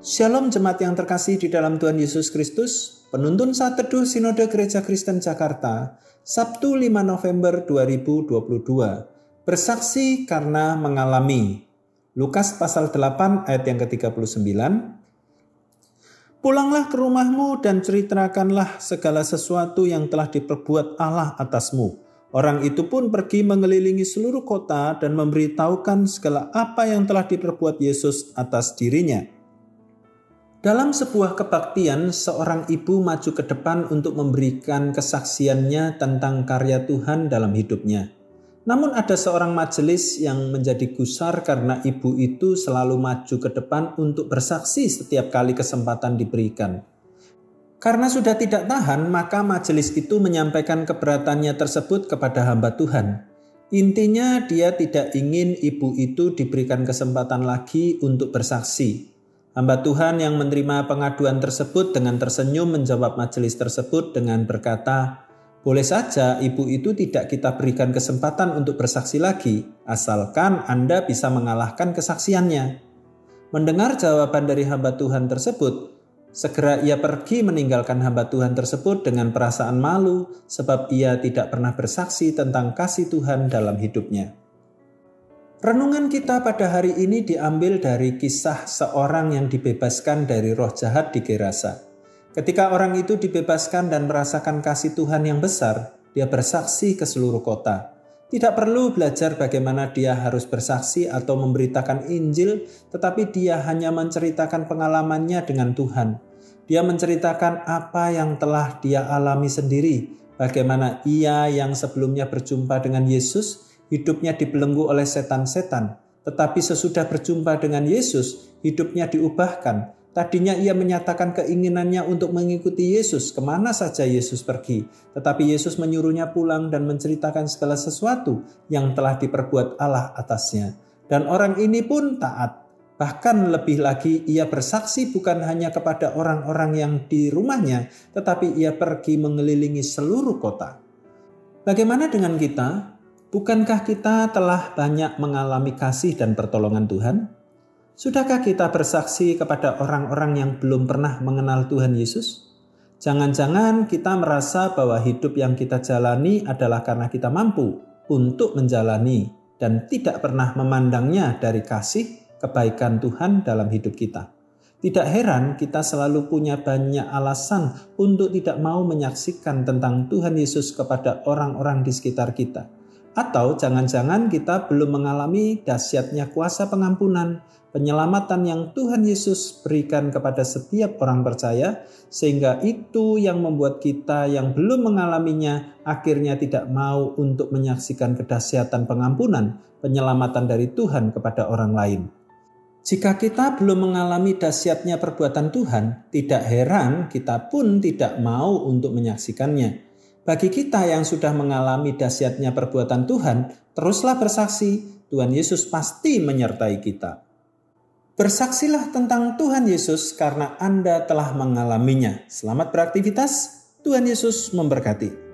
Shalom jemaat yang terkasih di dalam Tuhan Yesus Kristus, penuntun saat teduh Sinode Gereja Kristen Jakarta, Sabtu 5 November 2022. Bersaksi karena mengalami. Lukas pasal 8 ayat yang ke-39. Pulanglah ke rumahmu dan ceritakanlah segala sesuatu yang telah diperbuat Allah atasmu. Orang itu pun pergi mengelilingi seluruh kota dan memberitahukan segala apa yang telah diperbuat Yesus atas dirinya. Dalam sebuah kebaktian, seorang ibu maju ke depan untuk memberikan kesaksiannya tentang karya Tuhan dalam hidupnya. Namun ada seorang majelis yang menjadi gusar karena ibu itu selalu maju ke depan untuk bersaksi setiap kali kesempatan diberikan. Karena sudah tidak tahan, maka majelis itu menyampaikan keberatannya tersebut kepada hamba Tuhan. Intinya dia tidak ingin ibu itu diberikan kesempatan lagi untuk bersaksi. Hamba Tuhan yang menerima pengaduan tersebut dengan tersenyum menjawab majelis tersebut dengan berkata, "Boleh saja ibu itu tidak kita berikan kesempatan untuk bersaksi lagi, asalkan Anda bisa mengalahkan kesaksiannya." Mendengar jawaban dari hamba Tuhan tersebut, segera ia pergi meninggalkan hamba Tuhan tersebut dengan perasaan malu, sebab ia tidak pernah bersaksi tentang kasih Tuhan dalam hidupnya. Renungan kita pada hari ini diambil dari kisah seorang yang dibebaskan dari roh jahat di Gerasa. Ketika orang itu dibebaskan dan merasakan kasih Tuhan yang besar, dia bersaksi ke seluruh kota. Tidak perlu belajar bagaimana dia harus bersaksi atau memberitakan Injil, tetapi dia hanya menceritakan pengalamannya dengan Tuhan. Dia menceritakan apa yang telah dia alami sendiri, bagaimana ia yang sebelumnya berjumpa dengan Yesus hidupnya dibelenggu oleh setan-setan, tetapi sesudah berjumpa dengan Yesus, hidupnya diubahkan. Tadinya ia menyatakan keinginannya untuk mengikuti Yesus ke mana saja Yesus pergi, tetapi Yesus menyuruhnya pulang dan menceritakan segala sesuatu yang telah diperbuat Allah atasnya. Dan orang ini pun taat. Bahkan lebih lagi ia bersaksi bukan hanya kepada orang-orang yang di rumahnya, tetapi ia pergi mengelilingi seluruh kota. Bagaimana dengan kita? Bukankah kita telah banyak mengalami kasih dan pertolongan Tuhan? Sudahkah kita bersaksi kepada orang-orang yang belum pernah mengenal Tuhan Yesus? Jangan-jangan kita merasa bahwa hidup yang kita jalani adalah karena kita mampu untuk menjalani dan tidak pernah memandangnya dari kasih kebaikan Tuhan dalam hidup kita. Tidak heran kita selalu punya banyak alasan untuk tidak mau menyaksikan tentang Tuhan Yesus kepada orang-orang di sekitar kita atau jangan-jangan kita belum mengalami dahsyatnya kuasa pengampunan, penyelamatan yang Tuhan Yesus berikan kepada setiap orang percaya, sehingga itu yang membuat kita yang belum mengalaminya akhirnya tidak mau untuk menyaksikan kedahsyatan pengampunan, penyelamatan dari Tuhan kepada orang lain. Jika kita belum mengalami dahsyatnya perbuatan Tuhan, tidak heran kita pun tidak mau untuk menyaksikannya. Bagi kita yang sudah mengalami dahsyatnya perbuatan Tuhan, teruslah bersaksi, Tuhan Yesus pasti menyertai kita. Bersaksilah tentang Tuhan Yesus karena Anda telah mengalaminya. Selamat beraktivitas, Tuhan Yesus memberkati.